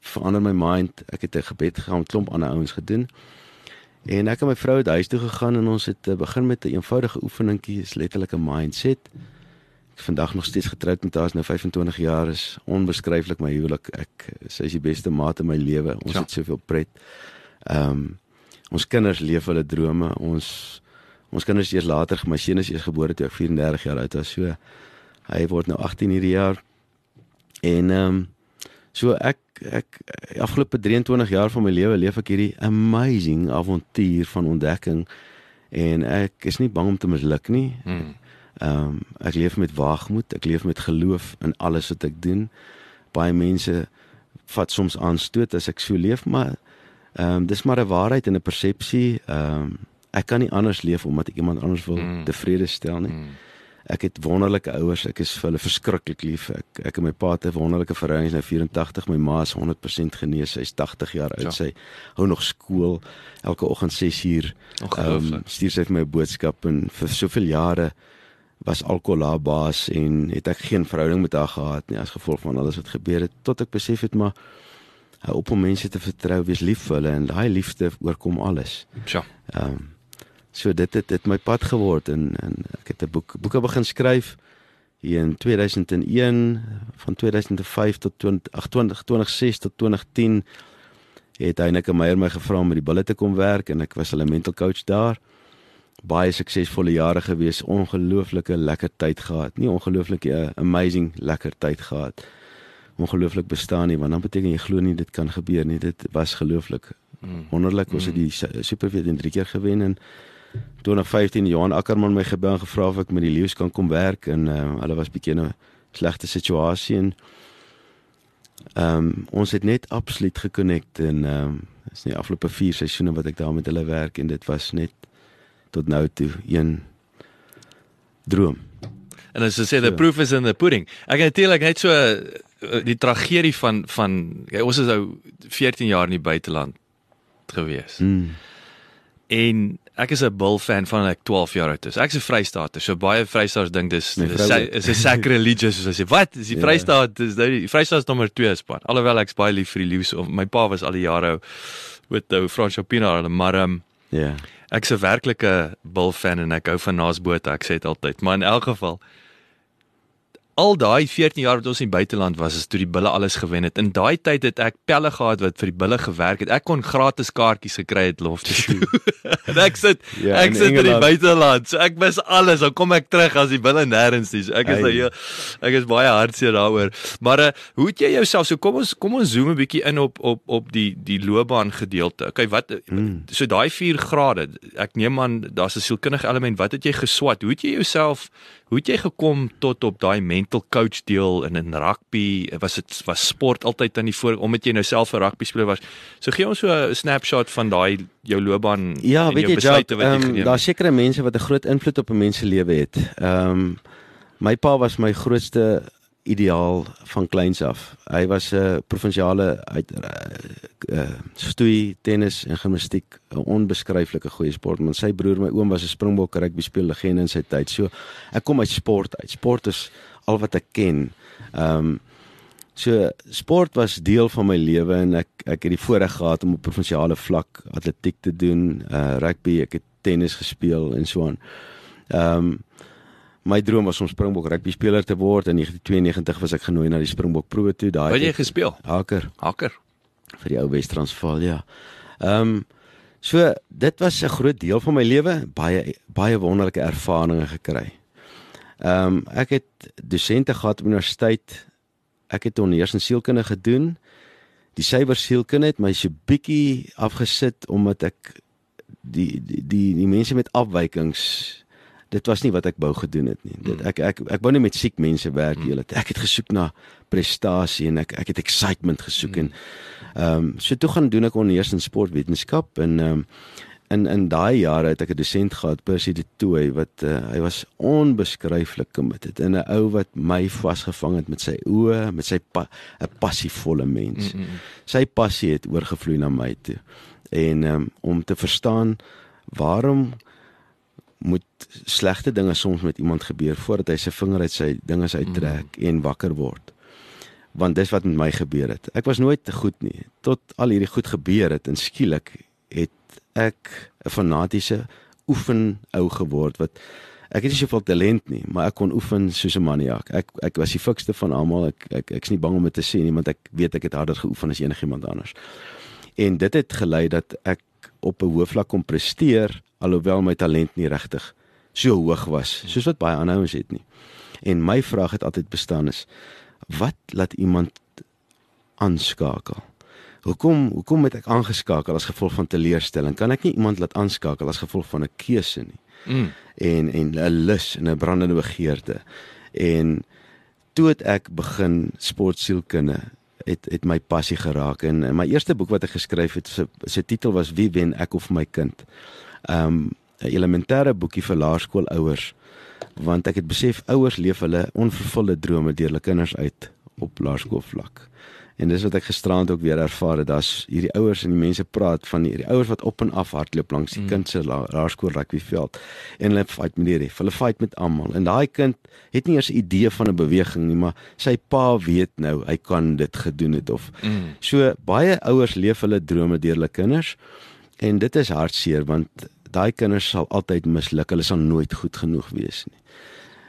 Speaker 2: verander my mind. Ek het 'n gebed gegaan, klomp ander ouens gedoen. En ek en my vrou het huis toe gegaan en ons het begin met 'n eenvoudige oefeningkie, is letterlik 'n mindset. Ek vandag nog steeds getroud met haar, is nou 25 jaar, is onbeskryflik my huwelik. Ek sy is die beste maat in my lewe. Ons ja. het soveel pret. Ehm um, ons kinders leef hulle drome. Ons ons kinders eers later, my seun is eers gebore toe ek 34 jaar oud was. So hy word nou 18 hierdie jaar. En ehm um, So ek ek afgelope 23 jaar van my lewe leef ek hierdie amazing avontuur van ontdekking en ek is nie bang om te misluk nie. Hmm. Ehm um, ek leef met waagmoed, ek leef met geloof in alles wat ek doen. Baie mense vat soms aanstoot as ek so leef, maar ehm um, dis maar 'n waarheid en 'n persepsie. Ehm um, ek kan nie anders leef omdat ek iemand anders wil hmm. tevrede stel nie. Hmm. Ek het wonderlike ouers. Ek is vir hulle verskriklik lief. Ek ek en my pa het 'n wonderlike verhouding. Sy's nou 84. My ma is 100% genees. Sy's 80 jaar oud. Ja. Sy hou nog skool elke oggend 6uur. Um, stuur sy vir my 'n boodskap en vir soveel jare was alkohol haar baas en het ek geen verhouding met haar gehad nie as gevolg van alles wat gebeur het tot ek besef het maar hou op om mense te vertrou, wees lief vir hulle en daai liefde oorkom alles.
Speaker 1: Ja.
Speaker 2: Ehm um, So dit het dit my pad geword en en ek het 'n boek boeke begin skryf hier in 2001 van 2005 tot 20 2006 tot 2010 het Heineke Meyer my gevra om by die bulle te kom werk en ek was hulle mental coach daar. Baie suksesvolle jare gewees, ongelooflike lekker tyd gehad. Nie ongelooflike uh, amazing lekker tyd gehad. Ongelooflik bestaan nie want dan beteken jy glo nie dit kan gebeur nie. Dit was gelooflik. Mm. Wonderlik ons mm. het die Super V drie keer gewen en 2015 Johan Ackerman my gebel en gevra of ek met die leeu's kan kom werk en uh, hulle was bietjie in 'n slegte situasie en ehm um, ons het net absoluut gekonnekt en ehm um, is nie afgelope 4 seisoene wat ek daar met hulle werk en dit was net tot nou toe een droom.
Speaker 1: En as jy sê the proof is in the pudding. Ek het natuurlik net so uh, die tragedie van van ja, ons is nou 14 jaar in die buiteland gewees. Mm. En ek is 'n Bull fan van ek 12 jaar oud is. Ek's 'n Vrystaater. So baie Vrystaaters dink dis is 'n sacrilegious soos as jy wat is die ja. Vrystaat dis nou die Vrystaat is nommer 2 span. Alhoewel ek's baie lief vir die Lions of my pa was al die jare met ou Frans Chopina hulle maar um,
Speaker 2: ja. Yeah.
Speaker 1: Ek's 'n werklike Bull fan en ek hou van Naasboot. Ek sê dit altyd. Maar in elk geval al daai 14 jaar wat ons in die buiteland was, is toe die bulle alles gewen het. In daai tyd het ek pelle gehad wat vir die bulle gewerk het. Ek kon gratis kaartjies gekry het lofte toe. en ek sit ja, ek sit in die buiteland. So ek mis alles. Dan kom ek terug as die bulle nêrens is. Ek is nou ek is baie hartseer daaroor. Maar uh, hoe het jy jouself so kom ons kom ons zoom 'n bietjie in op op op die die loopbaan gedeelte. Okay, wat mm. so daai 4 grade. Ek neem aan daar's 'n sielkundige element. Wat het jy geswat? Hoe het jy jouself Hoe het jy gekom tot op daai mental coach deel in in rugby? Was dit was sport altyd aan die voor omdat jy nou self 'n rugby speler was? So gee ons so 'n snapshot van daai jou loopbaan
Speaker 2: ja, en jou besluite wat jy um, geneem het. Daar sekerre mense wat 'n groot invloed op 'n mens se lewe het. Ehm um, my pa was my grootste ideaal van kleins af. Hy was 'n uh, provinsiale uit uh, uh, stoei, tennis en gimnastiek, 'n onbeskryflike goeie sportman. Sy broer, my oom was 'n Springbok rugby speel legende in sy tyd. So ek kom uit sport uit. Sport is al wat ek ken. Ehm um, so sport was deel van my lewe en ek ek het die voorreg gehad om op provinsiale vlak atletiek te doen, uh, rugby, ek het tennis gespeel en so aan. Ehm um, My droom was om Springbok rugby speler te word. In 1992 was ek genooi na die Springbok proe toe.
Speaker 1: Daai Wat jy gespeel?
Speaker 2: Haker.
Speaker 1: Haker.
Speaker 2: Vir die ou Wes-Transvaal, ja. Ehm um, so dit was 'n groot deel van my lewe, baie baie wonderlike ervarings gekry. Ehm um, ek het dosente gehad op universiteit ek het ondereers in sielkunde gedoen. Die syfer sielkunde het my so bietjie afgesit omdat ek die die die, die mense met afwykings dit was nie wat ek wou gedoen het nie. Dit ek ek ek wou nie met siek mense werk nie. Ek het gesoek na prestasie en ek ek het excitement gesoek en ehm um, so toe gaan doen ek ondereers in sportwetenskap en ehm um, in in daai jare het ek 'n dosent gehad Percy de Tooy wat uh, hy was onbeskryflik committed en 'n ou wat my vasgevang het met sy oë met sy 'n pa, passievolle mens. Mm -hmm. Sy passie het oorgevloei na my toe. En um, om te verstaan waarom moet slegte dinge soms met iemand gebeur voordat hy sy vinger uit sy dinge uittrek mm en wakker word. Want dis wat met my gebeur het. Ek was nooit te goed nie tot al hierdie goed gebeur het en skielik het ek 'n fanatiese oefen ou geword wat ek het nie soveel talent nie, maar ek kon oefen soos 'n maniak. Ek ek was die fikste van almal. Ek ek ek's nie bang om dit te sê nie, want ek weet ek het harder geoefen as enigiemand anders. En dit het gelei dat ek op 'n hoë vlak kon presteer alhoewel my talent nie regtig so hoog was soos wat baie ander ouens het nie. En my vraag het altyd bestaan is wat laat iemand aanskakel? Hoekom hoekom het ek aangeskakel as gevolg van teleurstelling? Kan ek nie iemand laat aanskakel as gevolg van 'n keuse nie? Mm. En en 'n lus en 'n brandende begeerte. En toe ek begin sportsielkunde het het my passie geraak en my eerste boek wat ek geskryf het se se titel was Wie wen ek of my kind. Um 'n elementêre boekie vir laerskoolouers want ek het besef ouers leef hulle onvervulde drome deur hulle kinders uit op laerskoolvlak. En dis wat ek gisterand ook weer ervaar het. Daar's hierdie ouers en die mense praat van hierdie ouers wat op en af hardloop langs die mm. kind se laerskool rugbyveld en hulle fight met die ref. Hulle fight met almal. En daai kind het nie eers 'n idee van 'n beweging nie, maar sy pa weet nou hy kan dit gedoen het of mm. so baie ouers leef hulle drome deur hulle kinders. En dit is hartseer want daai kinders sal altyd misluk. Hulle sal nooit goed genoeg wees nie.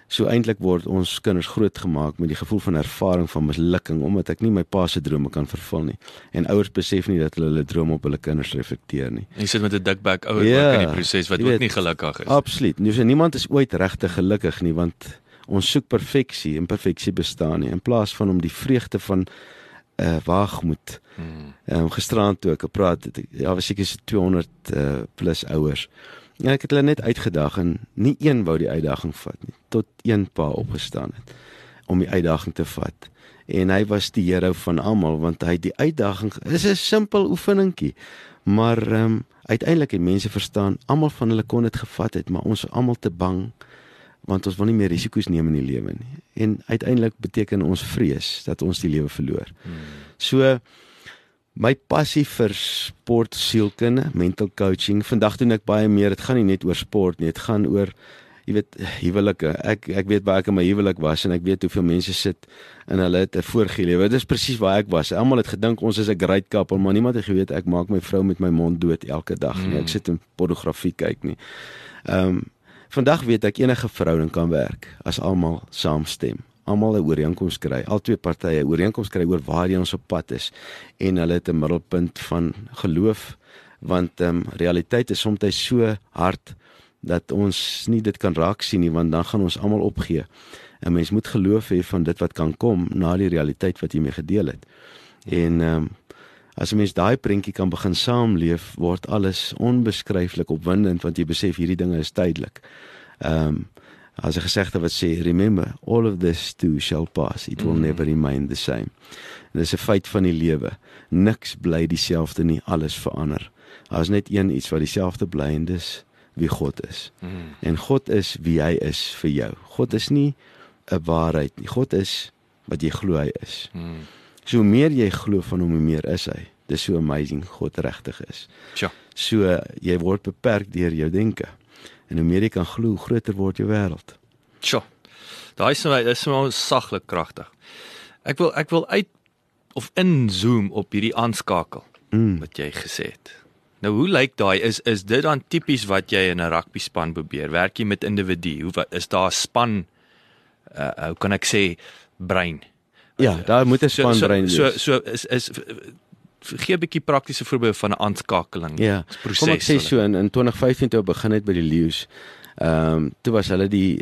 Speaker 2: So eintlik word ons kinders grootgemaak met die gevoel van ervaring van mislukking omdat ek nie my pa se drome kan vervul nie. En ouers besef nie dat hulle hulle drome op hulle kinders reflekteer nie.
Speaker 1: Jy sit met 'n dik bek ouer ja, ook in die proses wat ook nie gelukkig is.
Speaker 2: Absoluut. Nou so niemand is ooit regtig gelukkig nie want ons soek perfeksie en perfeksie bestaan nie in plaas van om die vreugde van uh, eh, waagmoed. Ehm um, gisterand toe ek gepraat het, ja, was seker so 200 uh, plus ouers. Ja, ek het hulle net uitgedag en nie een wou die uitdaging vat nie tot een pa opgestaan het om die uitdaging te vat. En hy was die hero van almal want hy die uitdaging is 'n simpel oefeningkie. Maar ehm um, uiteindelik het mense verstaan almal van hulle kon dit gevat het, maar ons is almal te bang want ons wil nie meer risiko's neem in die lewe nie. En uiteindelik beteken ons vrees dat ons die lewe verloor. Hmm. So my passie vir sport sielkunde, mental coaching. Vandag doen ek baie meer. Dit gaan nie net oor sport nie, dit gaan oor jy weet huwelike. Ek ek weet baie ek in my huwelik was en ek weet hoeveel mense sit in hulle het 'n vorige lewe. Dit is presies waar ek was. Almal het gedink ons is 'n great couple, maar niemand het geweet ek maak my vrou met my mond dood elke dag nie. Ek mm. sit in pornografie kyk nie. Ehm um, vandag weet ek enige verhouding kan werk as almal saamstem almal 'n ooreenkoms kry. Al twee partye ooreenkoms kry oor waar ons op pad is en hulle het 'n middelpunt van geloof want ehm um, realiteit is soms so hard dat ons nie dit kan raak sien nie want dan gaan ons almal opgee. 'n Mens moet geloof hê van dit wat kan kom na die realiteit wat jy mee gedeel het. En ehm um, as 'n mens daai prentjie kan begin saamleef, word alles onbeskryflik opwindend want jy besef hierdie dinge is tydelik. Ehm um, as 'n gesegde wat sê remember all of this too shall pass. It will mm. never remain the same. En dis 'n feit van die lewe. Niks bly dieselfde nie. Alles verander. Daar's net een iets wat dieselfde bly en dis wie God is. Mm. en God is wie hy is vir jou. God is nie 'n waarheid nie. God is wat jy glo hy is. Mm. so meer jy glo van hom hoe meer is hy. Dis so amazing God regtig is.
Speaker 1: Ja
Speaker 2: so jy word beperk deur jou denke. En hoe meer jy kan glo, groter word jou wêreld.
Speaker 1: Sjoe. Daai is my is my saglik kragtig. Ek wil ek wil uit of inzoom op hierdie aanskakel mm. wat jy gesê het. Nou hoe lyk daai is is dit dan tipies wat jy in 'n rugby span probeer? Werk jy met individu? Hoe is daar 'n span uh hoe kan ek sê brein?
Speaker 2: Ja, daar moet 'n span
Speaker 1: so,
Speaker 2: brein
Speaker 1: so, wees. So so is is gee 'n bietjie praktiese voorbeelde van 'n aanskakeling
Speaker 2: ja. proses. Kom ek sê so in in 2015 toe begin het by die Lions. Ehm um, toe was hulle die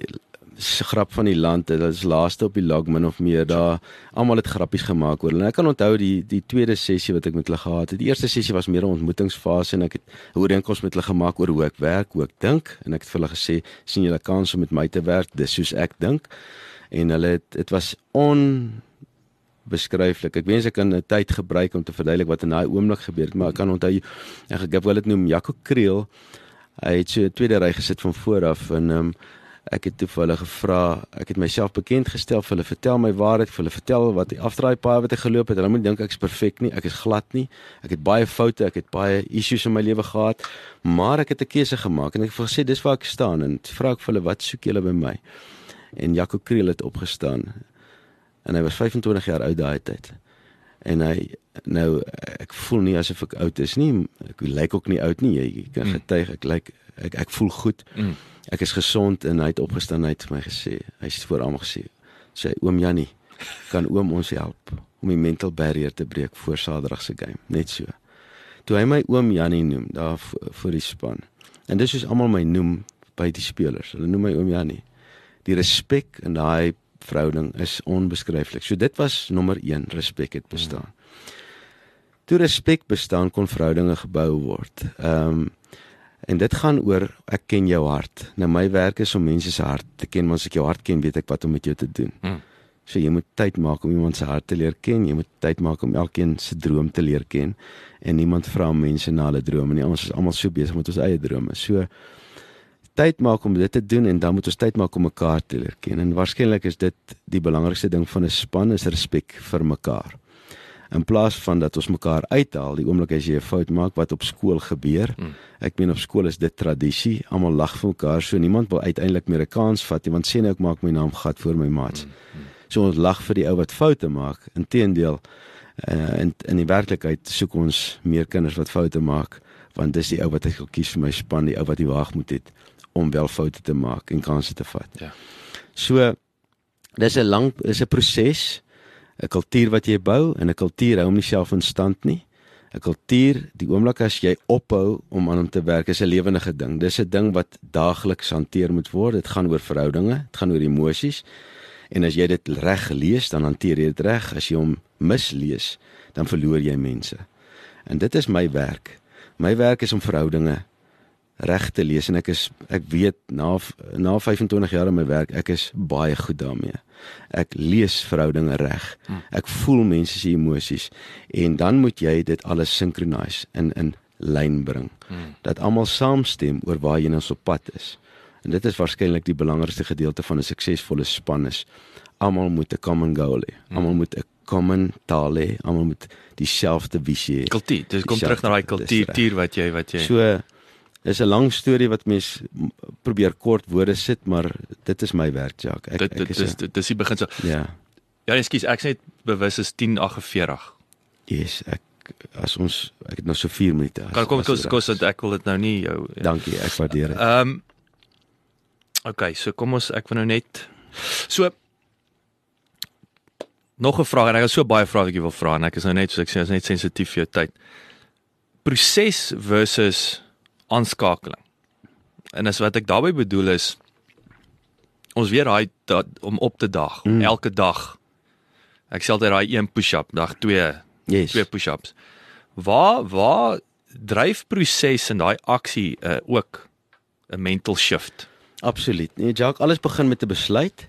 Speaker 2: grap van die land, dit is laaste op die log min of meer daar. Almal het grappies gemaak oor hulle. En ek kan onthou die die tweede sessie wat ek met hulle gehad het. Die eerste sessie was meer 'n ontmoetingsfase en ek het 'n ooreenkoms met hulle gemaak oor hoe ek werk, hoe ek dink en ek het vir hulle gesê, sien julle kans om met my te werk? Dis soos ek dink. En hulle het dit was on beskryflik. Ek wens ek kan 'n tyd gebruik om te verduidelik wat in daai oomblik gebeur het, maar ek kan onthou ek ek wil dit noem Jaco Kriel. Hy het so 'n tweede ry gesit van voor af en ehm um, ek het toe vir hulle gevra, ek het myself bekend gestel vir hulle, vertel my waarheid, vir hulle vertel wat die afdraai paai wat ek geloop het. Hulle moet dink ek's perfek nie, ek is glad nie. Ek het baie foute, ek het baie issues in my lewe gehad, maar ek het 'n keuse gemaak en ek het gesê dis waar ek staan en vra ek vir hulle wat soek julle by my? En Jaco Kriel het opgestaan en hy was 25 jaar oud daai tyd. En hy nou ek voel nie asof ek oud is nie. Ek lyk ook nie oud nie. Jy kan getuig ek lyk ek ek voel goed.
Speaker 1: Mm.
Speaker 2: Ek is gesond en hy het opgestaan hy het vir my gesê. Hy het voor almal gesê. Sê oom Jannie, kan oom ons help om die mental barrier te breek voor Saterdag se game. Net so. Toe hy my oom Jannie noem daar voor die span. En dis soos almal my noem by die spelers. Hulle noem my oom Jannie. Die respek in daai verhouding is onbeskryflik. So dit was nommer 1, respek het bestaan. Toe respek bestaan kon verhoudinge gebou word. Ehm um, en dit gaan oor ek ken jou hart. Nou my werk is om mense se hart te ken, want as ek jou hart ken, weet ek wat om met jou te doen.
Speaker 1: Mm.
Speaker 2: So jy moet tyd maak om iemand se hart te leer ken, jy moet tyd maak om elkeen se droom te leer ken en niemand vra mense na hulle drome nie. Ons is almal so besig met ons eie drome. So tyd maak om dit te doen en dan moet ons tyd maak om mekaar te leer ken. En waarskynlik is dit die belangrikste ding van 'n span is respek vir mekaar in plaas van dat ons mekaar uithaal die oomblik as jy 'n fout maak wat op skool gebeur. Mm. Ek meen op skool is dit tradisie, almal lag vir mekaar, so niemand wil uiteindelik meer 'n kans vat nie want sê nou ek maak my naam gat voor my maats. Mm. Mm. So ons lag vir die ou wat foute maak. Inteendeel uh, in in die werklikheid soek ons meer kinders wat foute maak want dis die ou wat ek wil kies vir my span, die ou wat die waag moet het om wel foute te maak en kansse te vat.
Speaker 1: Ja.
Speaker 2: So dis 'n lang is 'n proses. 'n kultuur wat jy bou en 'n kultuur hou hom nie self in stand nie. 'n Kultuur, die oomblik as jy ophou om aan hom te werk, is 'n lewendige ding. Dis 'n ding wat daagliks hanteer moet word. Dit gaan oor verhoudinge, dit gaan oor emosies. En as jy dit reg lees, dan hanteer jy dit reg. As jy hom mislees, dan verloor jy mense. En dit is my werk. My werk is om verhoudinge reg te lees en ek is ek weet na na 25 jaar in my werk, ek is baie goed daarmee. Ek lees verhoudinge reg. Hmm. Ek voel mense se emosies en dan moet jy dit alles synchronize in in lyn bring. Hmm. Dat almal saamstem oor waar jy nou op pad is. En dit is waarskynlik die belangrikste gedeelte van 'n suksesvolle span is almal moet 'n common goal hê. Hmm. Almal moet 'n common taal hê. Almal moet dieselfde visie hê.
Speaker 1: Kultuur. Dis kom terug na daai kultuur wat jy wat jy
Speaker 2: So is 'n lang storie wat mens probeer kort woorde sit, maar dit is my werk, Jacques.
Speaker 1: Ek dit, ek is dit dis die beginsel.
Speaker 2: Ja.
Speaker 1: Ja, ekskuus, ek sê bewus is 10:48.
Speaker 2: Yes, ek as ons ek het nog so 4 minute.
Speaker 1: Kan kom kos kos dat ek wil dit nou nie jou
Speaker 2: ja. Dankie, ek waardeer dit.
Speaker 1: Ehm um, Okay, so kom ons ek wil nou net so nog 'n vraag en ek het so baie vrae wat ek wil vra en ek is nou net so ek sê is net sensitief vir jou tyd. Proses versus aanskakeling. En as wat ek daarmee bedoel is ons weer daai om op te dag, mm. elke dag. Ek sê altyd daai een push-up, dag 2.
Speaker 2: Yes.
Speaker 1: Twee push-ups. Waar waar dryf proses in daai aksie uh, ook 'n mental shift?
Speaker 2: Absoluut. Nee, Jacques, alles begin met 'n besluit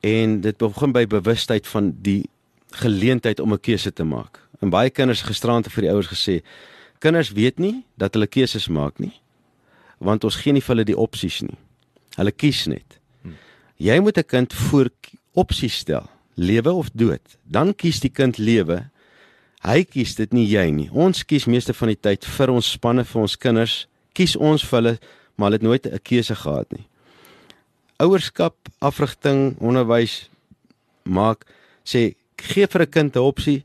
Speaker 2: en dit begin by bewustheid van die geleentheid om 'n keuse te maak. En baie kinders gisterand vir die ouers gesê, Kinders weet nie dat hulle keuses maak nie. Want ons gee nie vir hulle die opsies nie. Hulle kies net. Hmm. Jy moet 'n kind voor opsies stel, lewe of dood. Dan kies die kind lewe. Hy kies dit nie jy nie. Ons kies meeste van die tyd vir ons spanne vir ons kinders, kies ons vir hulle, maar hulle het nooit 'n keuse gehad nie. Ouerskap, afrigting, onderwys maak sê gee vir 'n kind 'n opsie,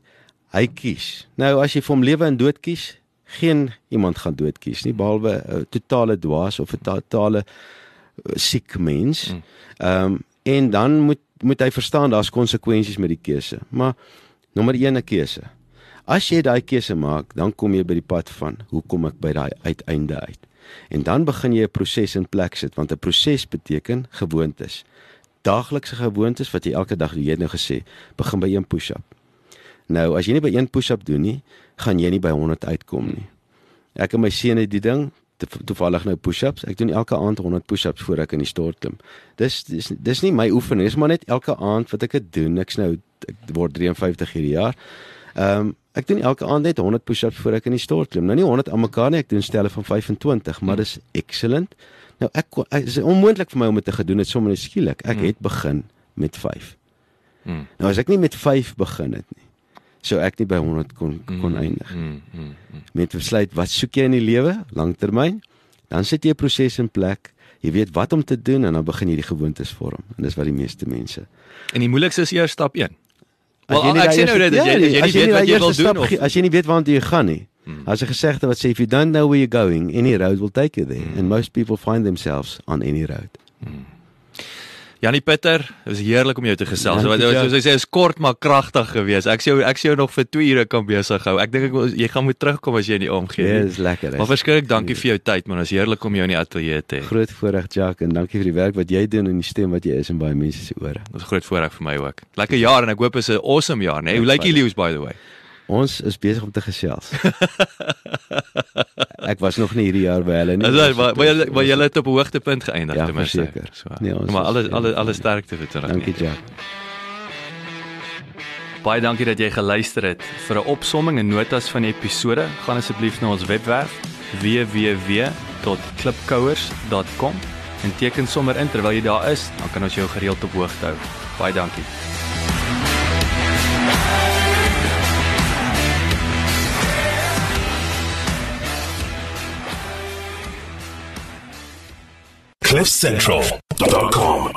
Speaker 2: hy kies. Nou as jy vir hom lewe en dood kies, geen iemand gaan dood kies nie behalwe 'n uh, totale dwaas of 'n totale uh, siek mens. Mm. Ehm um, en dan moet moet hy verstaan daar's konsekwensies met die keuse. Maar nommer 1 'n keuse. As jy daai keuse maak, dan kom jy by die pad van hoe kom ek by daai uiteinde uit. En dan begin jy 'n proses in plek sit want 'n proses beteken gewoontes. daaglikse gewoontes wat jy elke dag doen. Jy het nou gesê, begin by een push-up. Nou, as jy nie by een push-up doen nie, gaan jy nie by 100 uitkom nie. Ek en my seun het die ding to- toevallig nou push-ups. Ek doen elke aand 100 push-ups voor ek in die stort klim. Dis dis dis nie my oefening, dis maar net elke aand wat ek dit doen. Ek's nou ek word 53 hierdie jaar. Ehm um, ek doen elke aand net 100 push-ups voor ek in die stort klim. Nou nie 100 aan mekaar nie, ek doen stelle van 25, maar dis excellent. Nou ek ek- is onmoontlik vir my om dit te gedoen het sommer skielik. Ek
Speaker 1: Hmm.
Speaker 2: het begin met 5.
Speaker 1: Mm.
Speaker 2: Nou as ek nie met 5 begin het nie, sou ek nie by 100 kon kon eindig
Speaker 1: Mm, mm, mm.
Speaker 2: met besluit wat soek jy in die lewe? Langtermyn. Dan sit jy 'n proses in plek. Jy weet wat om te doen en dan begin jy die gewoontes vorm. En dis wat die meeste mense
Speaker 1: En die moeilikste is eers stap 1.
Speaker 2: As
Speaker 1: Wel, ek sê nou dit as jy
Speaker 2: ja,
Speaker 1: as nie weet
Speaker 2: daai
Speaker 1: wat jy wil doen of
Speaker 2: as jy nie weet waartoe jy gaan nie
Speaker 1: Hmm.
Speaker 2: as 'n gesegde wat sê if you don't know where you're going any road will take you there. And most people find themselves on any road
Speaker 1: Janie Pieter, dit was heerlik om jou te gesels. Wat soos hy sê is kort maar kragtig geweest. Ek sien jou ek sien jou nog vir 2 ure kan besig hou. Ek dink ek jy gaan moet terugkom as jy in die omgee.
Speaker 2: ja dis lekker
Speaker 1: Maar verskriklik dankie vir jou tyd man. Dit is heerlik om jou in die ateljee te hê.
Speaker 2: groot voorreg Jack en dankie vir die werk wat jy doen en die stem wat jy is in baie mense se ore
Speaker 1: Dit is groot voorreg vir my ook. Lekker jaar en ek hoop is 'n awesome jaar, né? Nee? Hoe lyk die leeu's by the way?
Speaker 2: Ons is besig om te gesels ek was nog nie hierdie jaar by hulle nie Ons
Speaker 1: maar maar julle maar julle het op 'n hoogtepunt geëindig
Speaker 2: Ja,
Speaker 1: ten minste.
Speaker 2: verseker.
Speaker 1: So.
Speaker 2: Nee, ons
Speaker 1: maar alles alles
Speaker 2: ja.
Speaker 1: alles sterkte vir terug.
Speaker 2: dankie Jack
Speaker 1: Baie dankie dat jy geluister het. Vir 'n opsomming en notas van die episode, gaan asseblief na ons webwerf www.klipkouers.com en teken sommer in terwyl jy daar is, dan kan ons jou gereeld op hoogte hou. Baie dankie.
Speaker 3: CliffCentral.com